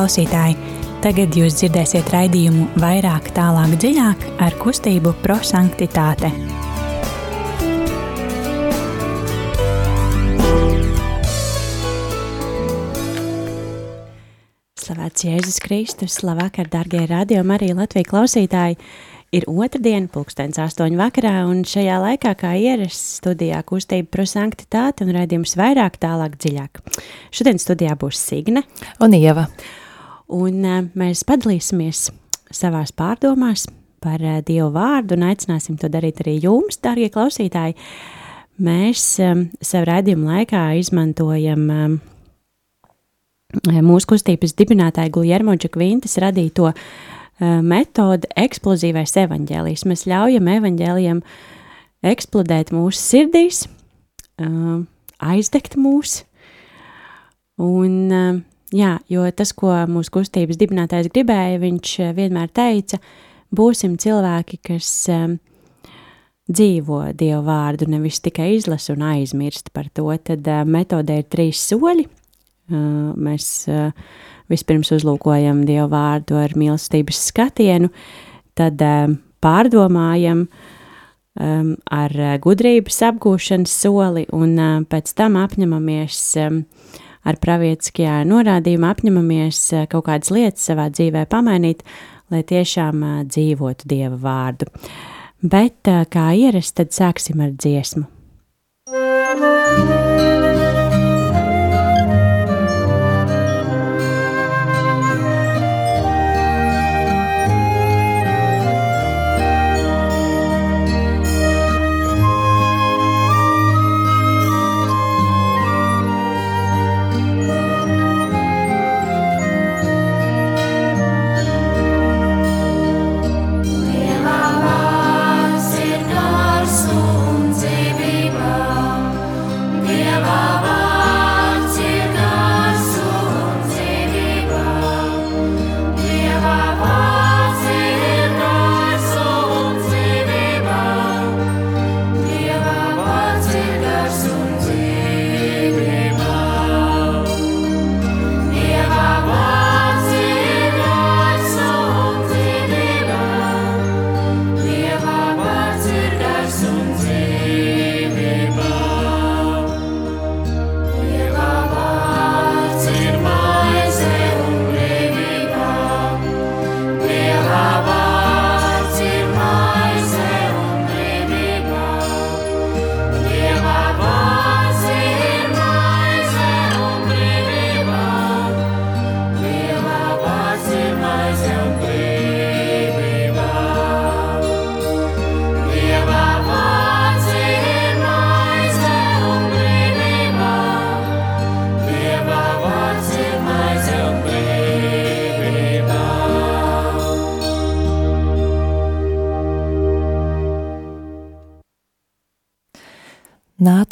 klausītāji! Tagad jūs dzirdēsiet raidījumu vairāk, tālāk, dziļāk ar kustību prosanktitāte. Slavēts Jēzus Kristus, labvakar, darbie radio, arī Latvijas klausītāji! Ir otrdiena, pulkstenis astoņu vakarā, un šajā laikā, kā ierasts, studijā kustība prosanktitāte un raidījums vairāk, tālāk, dziļāk. Šodien studijā būs Signe un Ieva. Un uh, mēs padalīsimies savās pārdomās par uh, Dievu vārdu un aicināsim to darīt arī jums, dārgie klausītāji. Mēs um, savu raidījumu laikā izmantojam mūsu kustības dibinātāja Guljermo Čakvintas radīto Eh, metode eksplozīvais evaņģēlijs. Mēs ļaujam evaņģēlijam eksplodēt mūsu sirdīs, eh, aizdegt mūs. Un, eh, jā, jo tas, ko mūsu kustības dibinātājs gribēja, viņš vienmēr teica, būsim cilvēki, kas dzīvo Dievu vārdu, nevis tikai izlasa un aizmirst par to. Tad metodē ir trīs soļi. Mēs vispirms uzlūkojam Dievu vārdu ar mīlestības skatienu, tad um, pārdomājam um, ar uh, gudrības apgūšanas soli, un uh, pēc tam apņemamies um, ar pravietiskajā norādījumā, apņemamies kaut kādas lietas savā dzīvē pamainīt, lai tiešām dzīvotu Dieva vārdu. Bet, kā ierasts, tad sāksim ar dziesmu. Thank you.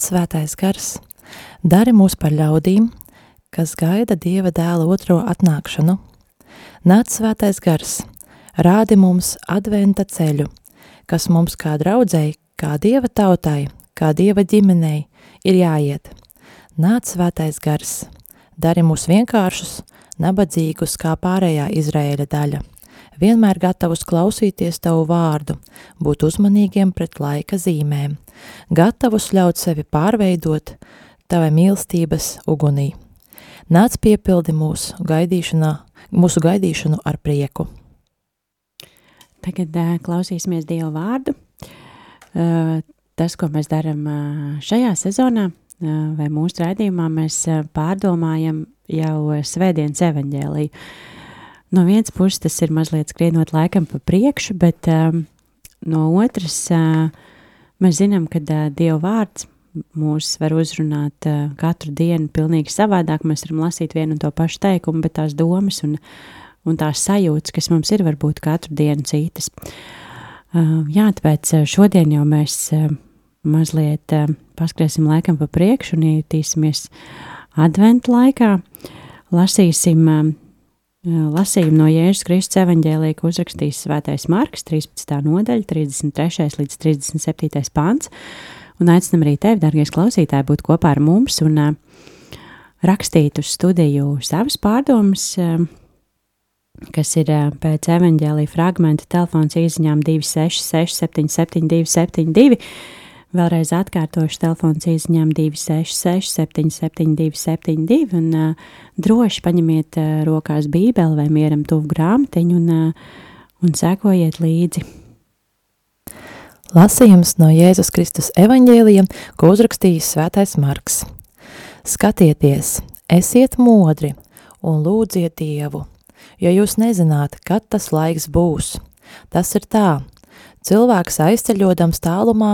Svētais gars, dari mūs par ļaudīm, kas gaida Dieva dēla otro atnākšanu. Nāc svētais gars, rādi mums adventa ceļu, kas mums kā draudzēji, kā Dieva tautai, kā Dieva ģimenei ir jāiet. Nāc svētais gars, dari mūs vienkāršus, nabadzīgus kā pārējā Izraēļa daļa vienmēr gatavus klausīties tavu vārdu, būt uzmanīgiem pret laika zīmēm, gatavus ļaut sevi pārveidot tavai mīlestības ugunī. Nāc piepildi mūsu mūsu gaidīšanu ar prieku. Tagad uh, klausīsimies Dievu vārdu. Uh, tas, ko mēs darām uh, šajā sezonā, vai mūsu raidījumā, mēs pārdomājam jau svētdienas evaņģēliju. No vienas puses tas ir mazliet skrienot laikam pa priekšu, bet um, no otras uh, mēs zinām, ka uh, Dieva vārds mūs var uzrunāt uh, katru dienu pilnīgi savādāk. Mēs varam lasīt vienu un to pašu teikumu, bet tās domas un, un tās sajūtas, kas mums ir, varbūt katru dienu citas. Uh, jā, tāpēc šodien jau mēs uh, mazliet uh, paskriesim laikam pa priekšu un ietīsimies adventu laikā. Lasīsim uh, lasījumu no Jēzus Kristus evaņģēlī, ko uzrakstījis Svētais Marks, 13. nodaļa, 33. līdz 37. pāns. Un aicinam arī tevi, dārgais klausītāji, būt kopā ar mums un uh, rakstīt uz studiju savas pārdomas uh, kas ir pēc evaņģēlīja fragmenta telefons izziņām 266 772 72. Vēlreiz atkārtošu telefons izziņām 266 772 72 un uh, droši paņemiet uh, rokās bībeli vai mieram tuvu grāmatiņu un, uh, un sekojiet līdzi. Lasījums no Jēzus Kristus evaņģēlija, ko uzrakstījis svētais Marks. Skatieties, esiet modri un lūdziet Dievu, jo jūs nezināt, kad tas laiks būs. Tas ir tā, cilvēks aizceļodams tālumā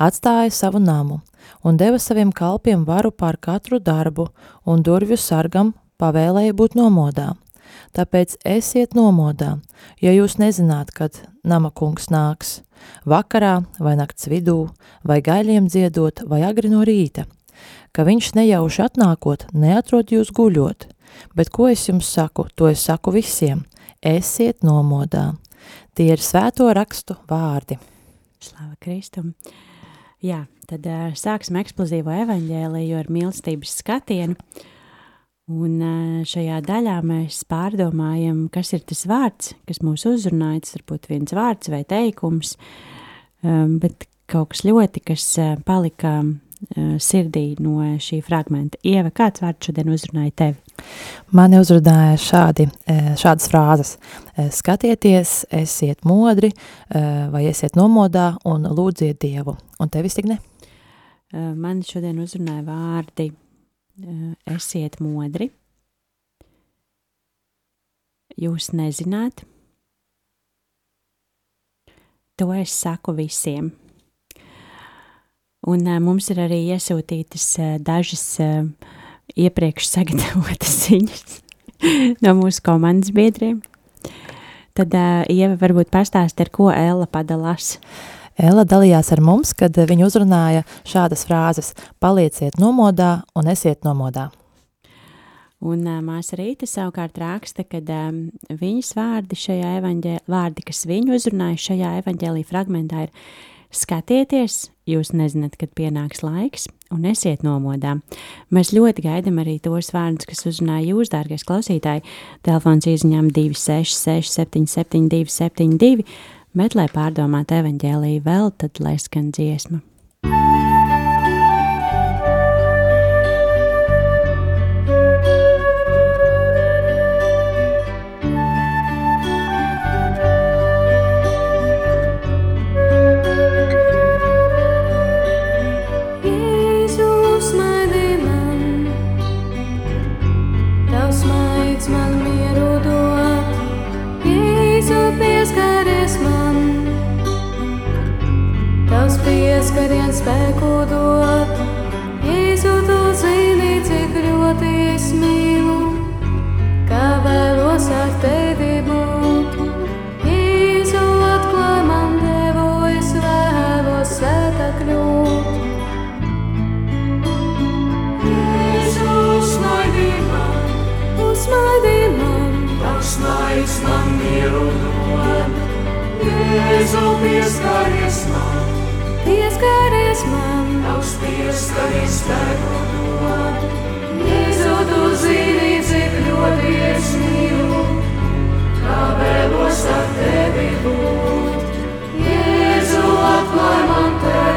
atstāja savu namu un deva saviem kalpiem varu pār katru darbu un durvju sargam pavēlēja būt nomodā. Tāpēc esiet nomodā, ja jūs nezināt, kad nama kungs nāks, vakarā vai nakts vidū, vai gaļiem dziedot, vai agri no rīta, ka viņš nejauši atnākot, neatrod jūs guļot, Bet ko es jums saku? To es saku visiem. Esiet nomodā. Tie ir svēto rakstu vārdi. Slava Kristum. Jā, tad uh, sāksim eksplozīvo evaņģēliju ar mīlestības skatienu. Un uh, šajā daļā mēs pārdomājam, kas ir tas vārds, kas mūs uzrunāja. Tas varbūt viens vārds vai teikums, um, bet kaut kas ļoti, kas uh, palika sirdī no šī fragmenta. Ieva, kāds vārds šodien uzrunāja tevi? Mani uzrunāja šādi, šādas frāzes. Skatieties, esiet modri vai esiet nomodā un lūdziet Dievu. Un tevis tik ne? Man šodien uzrunāja vārdi esiet modri. Jūs nezināt. To es saku visiem. Un mums ir arī iesūtītas dažas iepriekš sagatavotas ziņas no mūsu komandas biedriem. Tad Ieva varbūt pastāst, ar ko Ella padalās. Ella dalījās ar mums, kad viņa uzrunāja šādas frāzes – palieciet nomodā un esiet nomodā. Un māsa Rīta savukārt raksta, ka um, viņas vārdi šajā evaņģē, vārdi, kas viņu uzrunāja šajā evaņģēlī fragmentā ir Skatieties, jūs nezināt, kad pienāks laiks, un esiet nomodā. Mēs ļoti gaidām arī tos vārdus, kas uzrunāja jūs, dārgais klausītāji. Telefons izziņām 266, 772, 72, bet, lai pārdomātu evaņģēlīju vēl, tad lai skan dziesma. Svētdien spēku dod, Jēzu tu zini, cik ļoti es mīlu, kā vēlos ar tevi būt. Jēzu atklāj man devu, es vēlos svētā kļūt. Jēzus smaidī man, uzmaidī man, tavs smaids man mieru dod. Jēzu pieskarī. tevi spēku dod. Jēzu, tu zini, cik ļoti es mīlu, kā vēlos ar tevi būt. Jēzu, atklāj man tevi.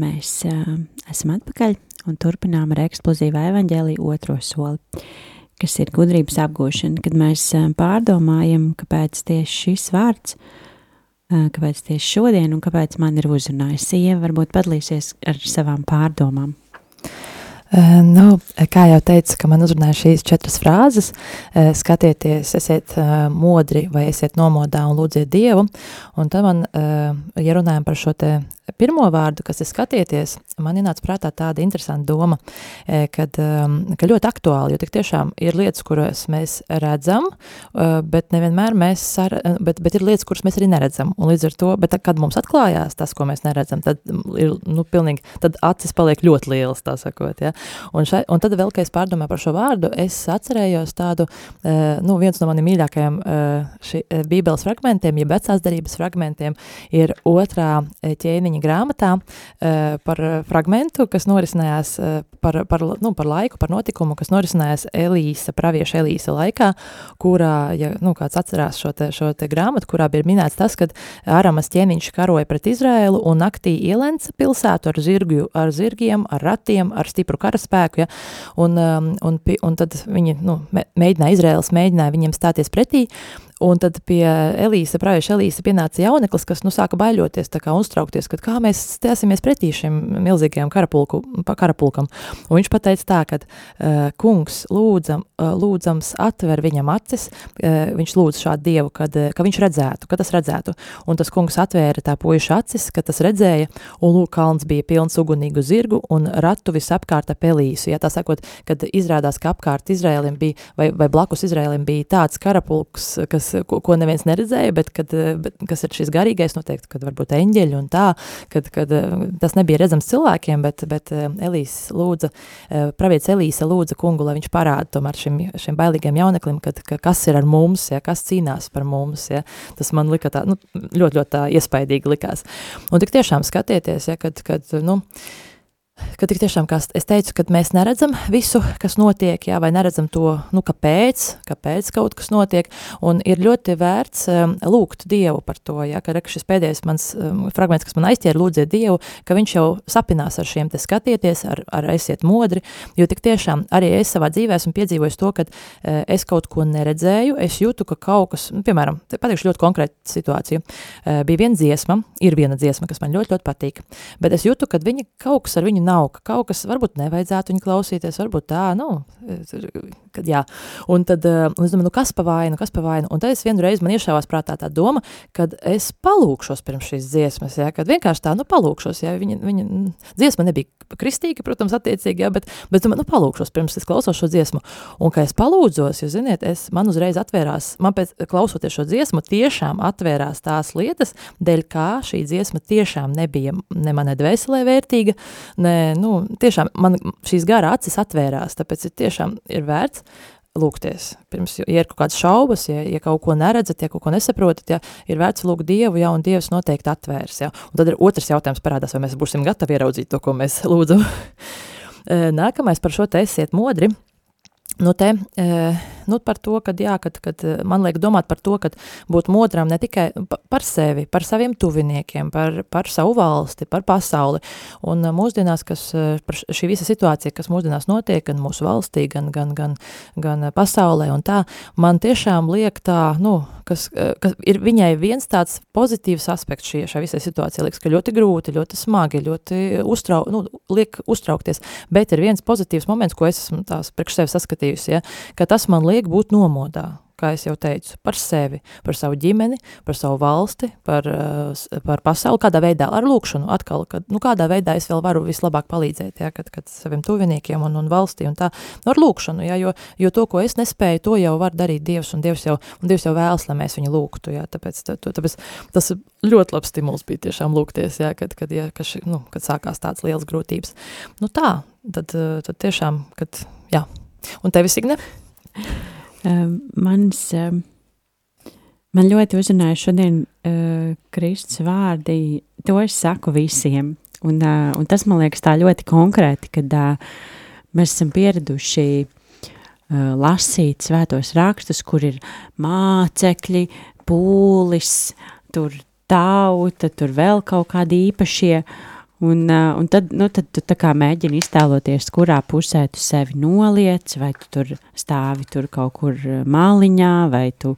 Mēs uh, esam atpakaļ un turpinām ar eksplozīvu evaņģēliju otro soli, kas ir gudrības apgūšana, kad mēs uh, pārdomājam, kāpēc tieši šis vārds, uh, kāpēc tieši šodien un kāpēc man ir uzrunājis. Sieva varbūt padalīsies ar savām pārdomām. Uh, nu, kā jau teicu, ka man uzrunāja šīs četras frāzes, uh, skatieties, esiet uh, modri vai esiet nomodā un lūdziet Dievu, un tad man, ja runājam par šo te pirmo vārdu, kas ir skatieties, man ienāca prātā tāda interesanta doma, e, kad, um, ka ļoti aktuāli, jo tik tiešām ir lietas, kuras mēs redzam, uh, bet nevienmēr mēs, ar, bet, bet ir lietas, kuras mēs arī neredzam, un līdz ar to, bet kad mums atklājās tas, ko mēs neredzam, tad ir, nu, pilnīgi, tad acis paliek ļoti lielas, tā sakot, ja, un, šai, un tad vēl, kad es pārdomāju par šo vārdu, es atcerējos tādu, nu, viens no maniem mīļākajiem ši, bībeles fragmentiem, ja vecās darības fragmentiem, ir otrā ķēniņa grāmatā uh, par fragmentu, kas norisinājās uh, par, par, nu, par laiku, par notikumu, kas norisinājās Elīsa, pravieša Elīsa laikā, kurā, ja nu, kāds atcerās šo te, šo te grāmatu, kurā bija minēts tas, kad Aramas ķēniņš karoja pret Izraēlu un naktī ielenca pilsētu ar, zirgu, ar zirgiem, ar ratiem, ar stipru karaspēku, ja, un, um, un, un tad viņi nu, mēģināja, Izraēls mēģināja viņiem stāties pretī, Un tad pie Elīsa, pravieša Elīsa pienāca jauneklis, kas nu sāka baiļoties, kā uztraukties, kad kā mēs stāsimies pretī šim milzīgajam karapulku, karapulkam. Un viņš pateica tā, ka uh, kungs lūdzam, uh, lūdzams atver viņam acis, uh, viņš lūdz šādu dievu, kad, uh, ka viņš redzētu, ka tas redzētu. Un tas kungs atvēra tā puiša acis, ka tas redzēja, un lūk, kalns bija pilns ugunīgu zirgu un ratu visapkārt ap Elīsu. Ja, tā sakot, kad izrādās, ka apkārt Izrēlim bija, vai, vai blakus Izrēlim bija tāds karapulks, kas ko, ko neviens neredzēja, bet, kad, bet kas ir šis garīgais, noteikti, kad varbūt eņģeļi un tā, kad, kad tas nebija redzams cilvēkiem, bet, bet Elīs lūdza, pravietis Elīsa lūdza kungu, lai viņš parāda tomēr šim, šim bailīgiem jauneklim, kad, ka, kas ir ar mums, ja, kas cīnās par mums, ja, tas man lika tā, nu, ļoti, ļoti tā iespaidīgi likās. Un tik tiešām skatieties, ja, kad, kad, nu, ka tik tiešām, kā es teicu, kad mēs neredzam visu, kas notiek, jā, vai neredzam to, nu, kāpēc, kāpēc kaut kas notiek, un ir ļoti vērts um, lūgt Dievu par to, jā, ka šis pēdējais mans um, fragments, kas man aizķēra, lūdziet Dievu, ka viņš jau sapinās ar šiem te skatieties, ar, ar esiet modri, jo tik tiešām arī es savā dzīvē esmu piedzīvojis to, kad uh, es kaut ko neredzēju, es jūtu, ka kaut kas, nu, piemēram, pateikšu ļoti konkrētu situāciju, uh, bija viena dziesma, ir viena dziesma, kas man ļoti, ļoti patīk, bet es jūtu, ka viņi kaut kas ar viņu nav, ka kaut kas varbūt nevajadzētu viņu klausīties, varbūt tā, nu, kad jā. Un tad uh, es domāju, nu kas pa vainu, kas pa vainu. Un tad es vienu reizi man iešāvās prātā tā doma, kad es palūkšos pirms šīs dziesmas, jā, kad vienkārši tā, nu palūkšos, jā, viņa, viņa dziesma nebija kristīga, protams, attiecīgi, jā, bet, bet domāju, nu palūkšos pirms es klausos šo dziesmu. Un, kā es palūdzos, jo, ziniet, es, man uzreiz atvērās, man pēc klausoties šo dziesmu, tiešām atvērās tās lietas, dēļ kā šī dziesma tiešām nebija ne manai dvēselē vērtīga, ne, nu, tiešām man šīs gara acis atvērās, tāpēc ir tiešām ir vērts lūgties. Pirms, ja ir kaut kādas šaubas, ja, ja kaut ko neredzat, ja kaut ko nesaprotat, ja, ir vērts lūgt Dievu, ja, un Dievs noteikti atvērs, ja. Un tad ir otrs jautājums parādās, vai mēs būsim gatavi ieraudzīt to, ko mēs lūdzam. Nākamais par šo te esiet modri. Nu te, nu par to, kad, jā, kad, kad man liek domāt par to, kad būt modram ne tikai par sevi, par saviem tuviniekiem, par, par savu valsti, par pasauli. Un mūsdienās, kas, par šī visa situācija, kas mūsdienās notiek, gan mūsu valstī, gan, gan, gan, gan pasaulē un tā, man tiešām liek tā, nu, kas, kas ir viņai viens tāds pozitīvs aspekts šī, šā visai situācija, liekas, ka ļoti grūti, ļoti smagi, ļoti uztrau, nu, liek uztraukties, bet ir viens pozitīvs moments, ko es esmu tās priekš sevi saskatījusi, ja, ka tas man liek būt nomodā, kā jau teicu, par sevi, par savu ģimeni, par savu valsti, par, eh, par pasauli, kādā veidā, ar lūkšanu atkal, kad, nu, kādā veidā es vēl varu vislabāk palīdzēt, ja, kad, kad saviem tuviniekiem un, un valstī un tā, nu, ar lūkšanu, ja, jo, jo to, ko es nespēju, to jau var darīt Dievs, un Dievs jau, un Dievs jau vēlas, lai mēs viņu lūgtu, ja, tāpēc, tā, tāpēc tas ļoti labs stimuls bija tiešām lūgties, ja, kad, kad, ja, kad, nu, kad sākās tāds liels grūtības. Nu tā, tad, tad tiešām, kad, jā. Un tevis, Igne? Uh, mans, uh, man ļoti uzrunāja šodien uh, Kristus vārdi, to es saku visiem, un, uh, un tas man liekas tā ļoti konkrēti, kad uh, mēs esam pieraduši uh, lasīt svētos rakstus, kur ir mācekļi, pūlis, tur tauta, tur vēl kaut kādi īpašie, Un, uh, un tad, nu, tad tu mēģini iztēloties, kurā pusē tu sevi noliec, vai tu tur stāvi tur kaut kur māliņā, vai tu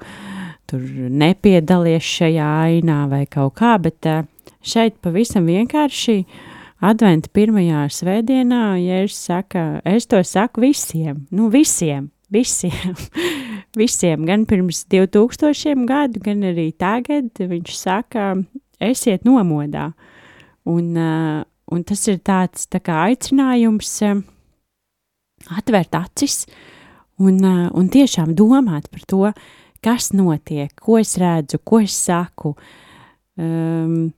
tur nepiedalies šajā ainā, vai kaut kā. Bet uh, šeit pavisam vienkārši adventa pirmajā svētdienā, ja es, saka, es to saku visiem, nu visiem, visiem, visiem, gan pirms 2000 gadu, gan arī tagad, viņš saka, esiet nomodā. Un, uh, un tas ir tāds tā kā aicinājums uh, atvērt acis un, uh, un tiešām domāt par to, kas notiek, ko es redzu, ko es saku, um,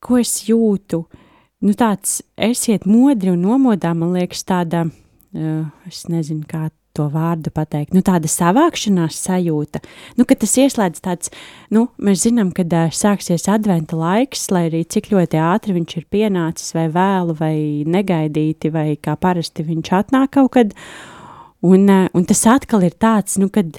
ko es jūtu. Nu, tāds esiet modri un nomodā, man liekas, tāda, uh, es nezinu, kā to vārdu pateikt, nu, tāda savākšanās sajūta, nu, ka tas ieslēdz tāds, nu, mēs zinām, kad uh, sāksies adventa laiks, lai arī cik ļoti ātri viņš ir pienācis, vai vēlu, vai negaidīti, vai kā parasti viņš atnāk kaut kad, un, uh, un tas atkal ir tāds, nu, kad,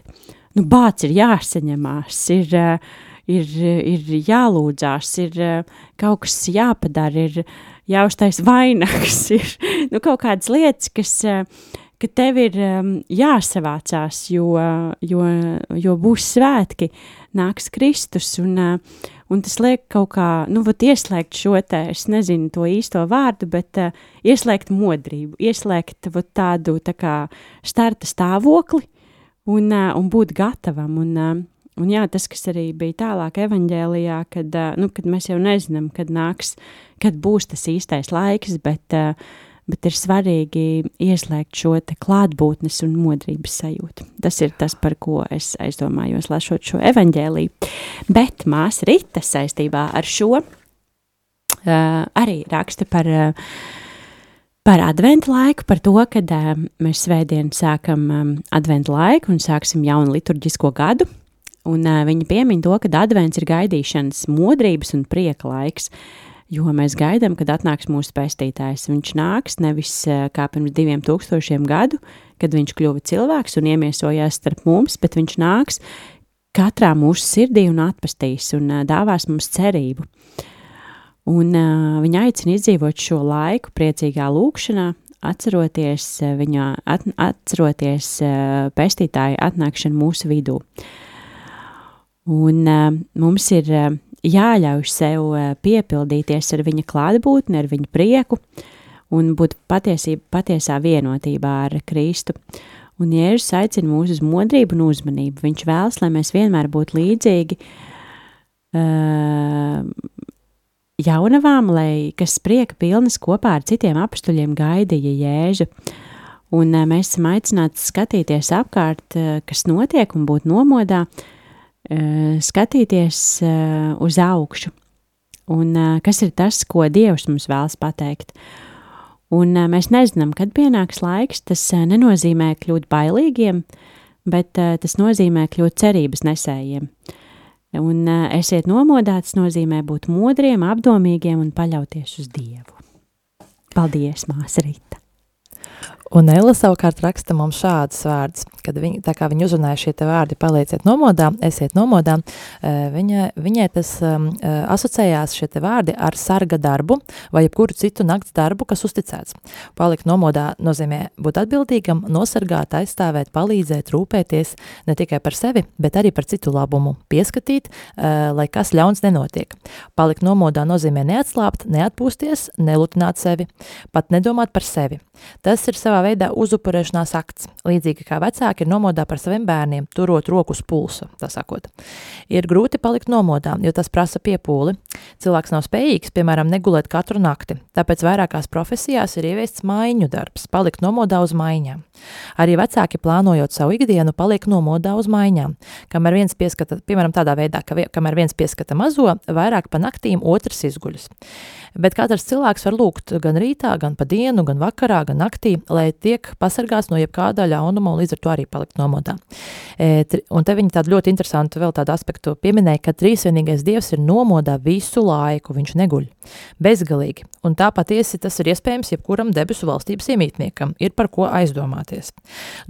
nu, bāts ir jāsaņemās, ir, uh, ir, ir jālūdzās, ir uh, kaut kas jāpadara, ir jāuztais vainags, ir, nu, kaut kādas lietas, kas, uh, ka tev ir um, jāsavācās, jo, jo, jo būs svētki, nāks Kristus, un, uh, un tas liek kaut kā, nu, vat ieslēgt šo te, es nezinu to īsto vārdu, bet uh, ieslēgt modrību, ieslēgt vat tādu tā kā starta stāvokli un, uh, un būt gatavam, un, uh, un jā, tas, kas arī bija tālāk evaņģēlijā, kad, uh, nu, kad mēs jau nezinām, kad nāks, kad būs tas īstais laiks, bet uh, bet ir svarīgi ieslēgt šo klātbūtnes un modrības sajūtu. Tas ir tas, par ko es aizdomājos, lasot šo evaņģēliju. Bet māsa Rita saistībā ar šo uh, arī raksta par, uh, par adventu laiku, par to, kad uh, mēs svētdien sākam um, adventu laiku un sāksim jaunu liturģisko gadu. Un uh, viņa piemin to, ka advents ir gaidīšanas, modrības un prieka laiks. Jo mēs gaidām, kad atnāks mūsu pestītājs. Viņš nāks nevis eh, kā pirms diviem tūkstošiem gadu, kad viņš kļuva cilvēks un iemiesojās starp mums, bet viņš nāks katrā mūsu sirdī un atpestīs un eh, dāvās mums cerību. Un uh, viņa aicina izdzīvot šo laiku priecīgā lūkšanā, atceroties viņa, at, atceroties uh, pestītāja atnākšanu mūsu vidū. Un uh, mums ir uh, jāļauj sev eh, piepildīties ar viņa klātbūtni, ar viņa prieku un būt patiesība, patiesā vienotībā ar Kristu. Un Jēzus aicina mūs uz modrību un uzmanību. Viņš vēlas, lai mēs vienmēr būtu līdzīgi uh, jaunavām, lai, kas prieka pilnas kopā ar citiem apstuļiem gaidīja Jēžu. Un uh, mēs esam aicināti skatīties apkārt, uh, kas notiek un būt nomodā, uh, skatīties eh, uz augšu, un eh, kas ir tas, ko Dievs mums vēlas pateikt. Un mēs nezinām, kad pienāks laiks, tas nenozīmē kļūt bailīgiem, bet tas nozīmē kļūt cerības nesējiem. Un esiet nomodāts nozīmē būt modriem, apdomīgiem un paļauties uz Dievu. Paldies, māsa Rīta! Un Ella savukārt raksta mums šādus vārdus, kad viņa, tā kā viņa uzrunāja šie te vārdi, palieciet nomodā, esiet nomodā, eh, viņa, viņai tas um, asociējās šie te vārdi ar sarga darbu vai jebkuru citu nakts darbu, kas uzticēts. Palikt nomodā nozīmē būt atbildīgam, nosargāt, aizstāvēt, palīdzēt, rūpēties ne tikai par sevi, bet arī par citu labumu, pieskatīt, uh, lai kas ļauns nenotiek. Palikt nomodā nozīmē neatslāpt, neatpūsties, nelutināt sevi, pat nedomāt par sevi. Tas ir savā veidā uzupurēšanās akts, līdzīgi kā vecāki ir nomodā par saviem bērniem, turot roku uz pulsa, tā sakot. Ir grūti palikt nomodā, jo tas prasa piepūli. Cilvēks nav spējīgs, piemēram, negulēt katru nakti, tāpēc vairākās profesijās ir ieviests maiņu darbs, palikt nomodā uz maiņām. Arī vecāki plānojot savu ikdienu, paliek nomodā uz maiņām, kamēr viens pieskata, piemēram, tādā veidā, ka kamēr viens pieskata mazo, vairāk pa naktīm otrs izguļas. Bet katrs cilvēks var lūgt gan rītā, gan pa dienu, gan vakarā, gan naktī, lai tiek pasargāts no jebkāda ļaunuma un līdz ar to arī palikt nomodā. E, un te viņi tādu ļoti interesantu vēl tādu aspektu pieminēja, ka trīsvienīgais dievs ir nomodā visu laiku, viņš neguļ bezgalīgi. Un tā patiesi tas ir iespējams jebkuram debesu valstības iemītniekam, ir par ko aizdomāties.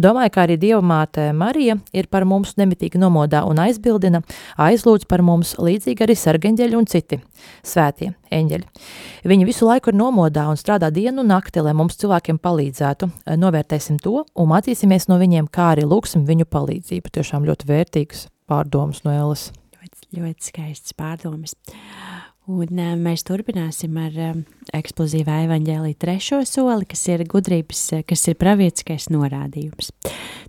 Domāju, ka arī Dieva māte Marija ir par mums nemitīgi nomodā un aizbildina, aizlūdz par mums līdzīgi arī sargeņģeļi un citi svētie eņģeļi. Viņi visu laiku ir nomodā un strādā dienu un nakti, lai mums cilvēkiem palīdzētu. Novērtēsim to un mācīsimies no viņiem, kā arī lūksim viņu palīdzību. Tiešām ļoti vērtīgs pārdomas no Elas. Ļoti, ļoti skaists pārdomas. Un uh, mēs turpināsim ar um, eksplozīvā evaņģēlī trešo soli, kas ir gudrības, kas ir pravietiskais norādījums.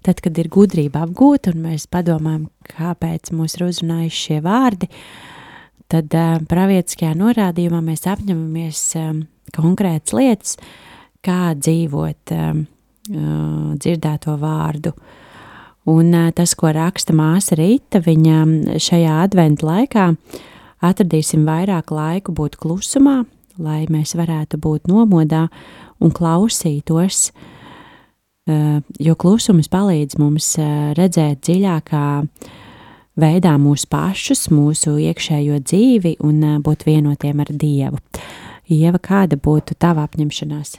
Tad, kad ir gudrība apgūta un mēs padomājam, kāpēc mūs ir uzrunājuši šie vārdi, tad uh, pravietiskajā norādījumā mēs apņemamies konkrētas lietas, kā dzīvot um, uh, dzirdēto vārdu. Un uh, tas, ko raksta māsa Rīta, viņa šajā adventa laikā uh, atradīsim vairāk laiku būt klusumā, lai mēs varētu būt nomodā un klausītos, eh, jo klusums palīdz mums eh, redzēt dziļākā veidā mūsu pašus, mūsu iekšējo dzīvi un eh, būt vienotiem ar Dievu. Ieva, kāda būtu tava apņemšanās?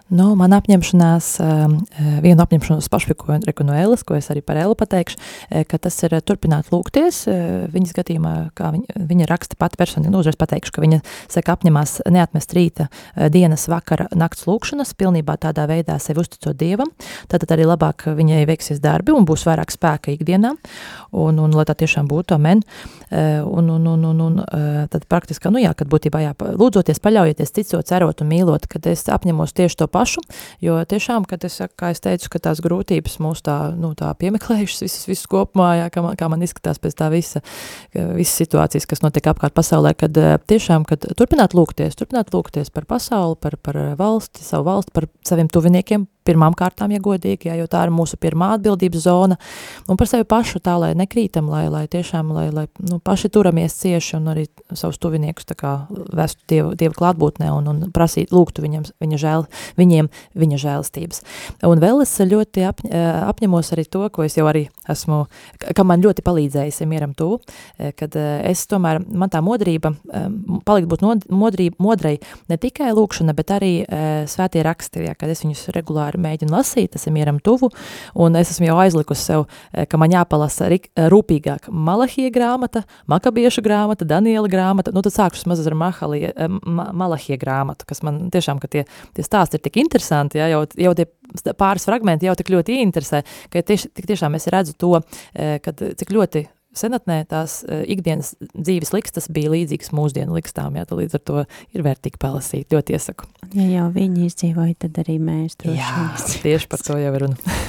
Nu, man apņemšanās, ehm, eh, viena apņemšanās pašpikoja no Elas, ko es arī par Elu pateikšu, eh, ka tas ir turpināt lūgties. Eh, viņas gadījumā, kā viņa, viņa raksta pati personīgi, nu, uzreiz pateikšu, ka viņa saka apņemās neatmest rīta dienas vakara nakts lūkšanas, pilnībā tādā veidā sevi uzticot Dievam, tātad arī labāk viņai veiksies darbi un būs vairāk spēka ikdienā, un, un lai tā tiešām būtu, amen. Un, un, un, un, un tad praktiski, nu jā, kad būtībā jā, lūdzoties, paļaujieties, ticot, cerot un mīlot, kad es apņemos tieši to pašu, pašu, jo tiešām, kad es, kā es teicu, ka tās grūtības mūs tā, nu, tā piemeklējušas visas, visas kopumā, jā, kā, man, kā man izskatās pēc tā visa, visas situācijas, kas notiek apkārt pasaulē, kad eh, tiešām, kad turpināt lūgties, turpināt lūgties par pasauli, par, par valsti, savu valsti, par saviem tuviniekiem, pirmām kārtām, ja godīgi, jā, jo tā ir mūsu pirmā atbildības zona, un par sevi pašu tā, lai nekrītam, lai, lai tiešām, lai, lai nu, paši turamies cieši un arī savus tuviniekus tā kā vestu Dievu, Dievu klātbūtnē un, un prasīt, lūgtu viņam, viņa žēl, viņiem viņa žēlstības. Un vēl es ļoti ap, apņemos arī to, ko es jau arī esmu, kam man ļoti palīdzējis mieram tu, kad es tomēr, man tā modrība, palikt būt modrība, modrai ne tikai lūkšana, bet arī svētie raksti, ja, kad es viņus regulāri regulāri mēģinu lasīt, tas ir mieram tuvu, un es esmu jau aizlikusi sev, eh, ka man jāpalasa eh, rūpīgāk Malahija grāmata, Makabiešu grāmata, Daniela grāmata, nu tad sākšu mazliet ar Mahalija, eh, ma Malahija grāmatu, kas man tiešām, ka tie, tie stāsti ir tik interesanti, ja, jau, jau tie pāris fragmenti jau tik ļoti interesē, ka tieši, tik tiešām es redzu to, kad cik ļoti senatnē tās uh, ikdienas dzīves likstas bija līdzīgas mūsdienu likstām, jā, līdz ar to ir vērtīgi palasīt, ļoti iesaku. Ja jau viņi izdzīvoja, tad arī mēs droši Jā, tieši par to jau runa.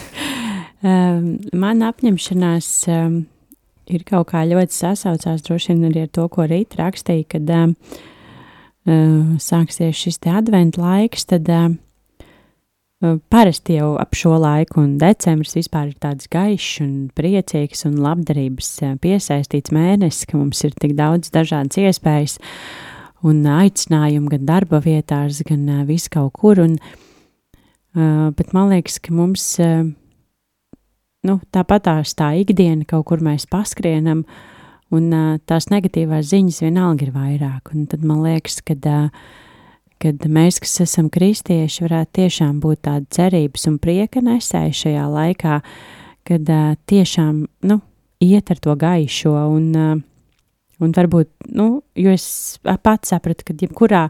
man apņemšanās ir kaut kā ļoti sasaucās droši vien arī ar to, ko Rīt rakstīja, kad uh, sāksies šis te advent laiks, tad Parasti jau ap šo laiku, un decembris vispār ir tāds gaišs un priecīgs un labdarības piesaistīts mēnesis, ka mums ir tik daudz dažādas iespējas un aicinājumu gan darba vietās, gan vis kaut kur. Un, bet man liekas, ka mums nu, tāpatās tā ikdiena kaut kur mēs paskrienam, un tās negatīvās ziņas vienalga ir vairāk. Un tad man liekas, ka kad mēs, kas esam kristieši, varētu tiešām būt tādi cerības un prieka nesēji šajā laikā, kad uh, tiešām, nu, iet ar to gaišo un, uh, un varbūt, nu, jo es pats sapratu, ka jebkurā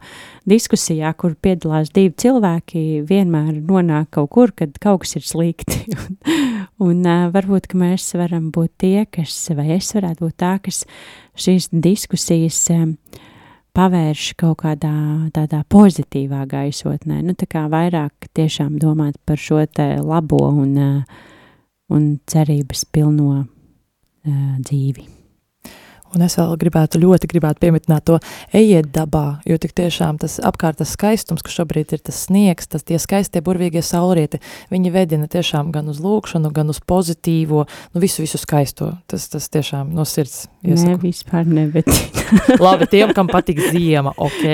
diskusijā, kur piedalās divi cilvēki, vienmēr nonāk kaut kur, kad kaut kas ir slikti. un un uh, varbūt, mēs varam būt tie, kas, vai es varētu būt tā, kas šīs diskusijas um, pavērš kaut kādā tādā pozitīvā gaisotnē. Nu, tā kā vairāk tiešām domāt par šo te labo un, un cerības pilno uh, dzīvi. Un es vēl gribētu ļoti gribētu pieminēt to ejiet dabā, jo tik tiešām tas apkārtas skaistums, kas šobrīd ir tas sniegs, tas tie skaistie burvīgie saulrieti, viņi vedina tiešām gan uz lūkšanu, gan uz pozitīvo, nu visu, visu skaisto. Tas, tas tiešām no sirds iesaku. Nē, vispār nevedina. Labi, tiem, kam patīk ziema, ok.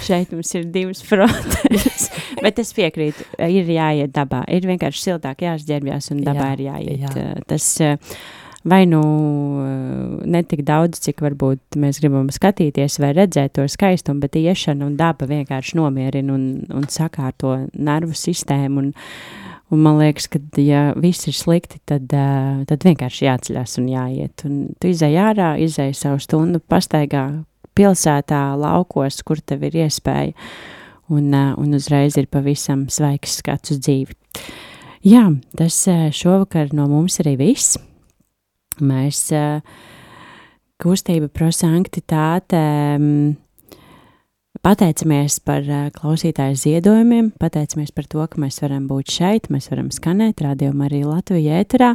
Šeit mums ir divas frontes. Bet es piekrītu, ir jāiet dabā. Ir vienkārši siltāk jāsģērbjās un dabā Jā, ir jāiet. jā. Jā. Tas uh, vai nu uh, ne tik daudz, cik varbūt mēs gribam skatīties vai redzēt to skaistumu, bet iešana un daba vienkārši nomierina un, un sakārto nervu sistēmu. Un, un man liekas, ka, ja viss ir slikti, tad, uh, tad vienkārši jāceļās un jāiet. Un tu izai ārā, izai savu stundu pastaigā pilsētā, laukos, kur tev ir iespēja un, uh, un uzreiz ir pavisam svaigs skats uz dzīvi. Jā, tas šovakar no mums arī viss. Mēs uh, kustība prosanktitāte pateicamies par uh, klausītāju ziedojumiem, pateicamies par to, ka mēs varam būt šeit, mēs varam skanēt rādījumu arī Latvijā ēterā.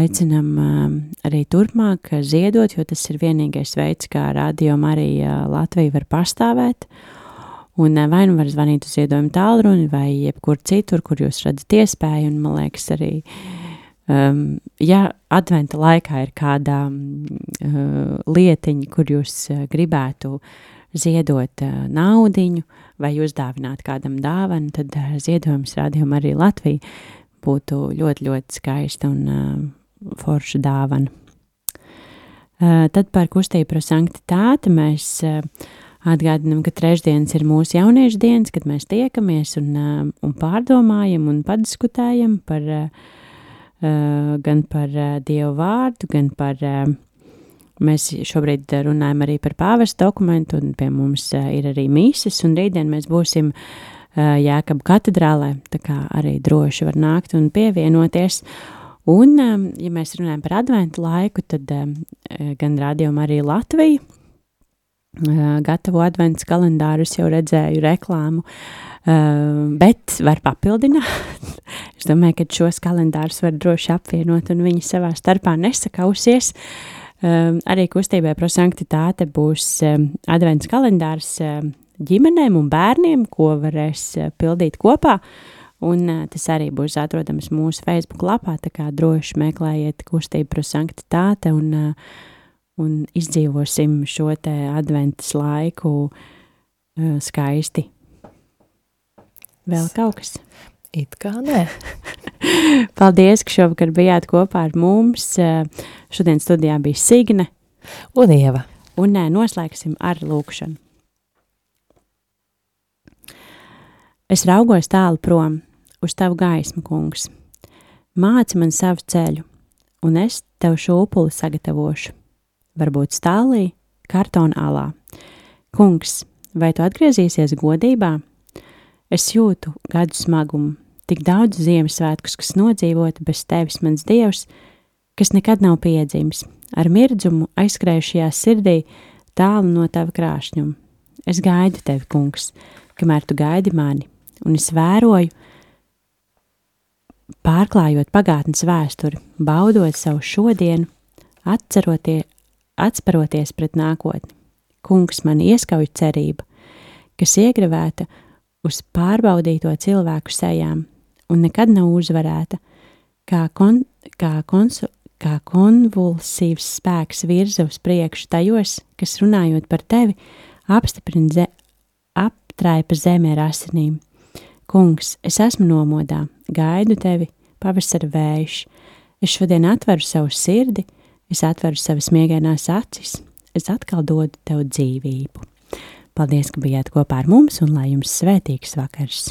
Aicinam uh, arī turpmāk ziedot, jo tas ir vienīgais veids, kā rādījumu arī uh, Latvija var pastāvēt. Un uh, vai nu var zvanīt uz ziedojumu tālruni, vai jebkur citur, kur jūs redzat iespēju, un man liekas arī, um, ja adventa laikā ir kāda uh, lietiņa, kur jūs uh, gribētu ziedot uh, naudiņu vai uzdāvināt kādam dāvanu, tad uh, ziedojums rādījumu arī Latvija būtu ļoti, ļoti skaista un uh, forša dāvana. Uh, tad par kustību par sanktitāti mēs uh, atgādinām, ka trešdienas ir mūsu jauniešu dienas, kad mēs tiekamies un, uh, un pārdomājam un padiskutējam par, uh, gan par uh, Dievu vārdu, gan par, uh, mēs šobrīd runājam arī par pāvestu dokumentu un pie mums ir arī mīsas un rītdien mēs būsim Jēkabu katedrālē, tā kā arī droši var nākt un pievienoties. Un, ja mēs runājam par adventu laiku, tad gan rādījumā arī Latvija uh, gatavo adventu kalendārus, jau redzēju reklāmu, uh, bet var papildināt. es domāju, ka šos kalendārus var droši apvienot un viņi savā starpā nesakausies. Um, arī kustībai prosanktitāte būs um, advents kalendārs um, ģimenēm un bērniem, ko varēs uh, pildīt kopā. Uh, Un uh, tas arī būs atrodams mūsu Facebook lapā, tā kā droši meklējiet kustību par sanktitāte un, uh, un izdzīvosim šo te adventas laiku uh, skaisti. Vēl kaut kas? It kā nē. Paldies, ka šovakar bijāt kopā ar mums. Šodien studijā bija Signe. Un Ieva. Un noslēgsim ar lūkšanu. Es raugos tālu prom, uz tavu gaismu, kungs. Māci man savu ceļu, un es tev šūpuli sagatavošu. Varbūt stālī, kartona alā. Kungs, vai tu atgriezīsies godībā? Es jūtu gadu smagumu, tik daudz Ziemassvētkus, kas nodzīvoti bez tevis, mans dievs, kas nekad nav piedzimis, ar mirdzumu aizskrējušajā sirdī, tālu no tava krāšņuma. Es gaidu tevi, kungs, kamēr tu gaidi mani, un es vēroju, pārklājot pagātnes vēsturi, baudot savu šodienu, atceroties, atceroties pret nākotni. Kungs man ieskauj cerība, kas iegravēta uz pārbaudīto cilvēku sejām un nekad nav uzvarēta, kā, kon, kā, konsu, kā konvulsīvs spēks virza uz priekšu tajos, kas runājot par tevi, apstiprina ze, aptraipa zemi ar asinīm. Kungs, es esmu nomodā, gaidu tevi, pavasara vējš. Es šodien atveru savu sirdi, es atveru savas miegainās acis, es atkal dodu tev dzīvību. Paldies, ka bijāt kopā ar mums un lai jums svētīgs vakars!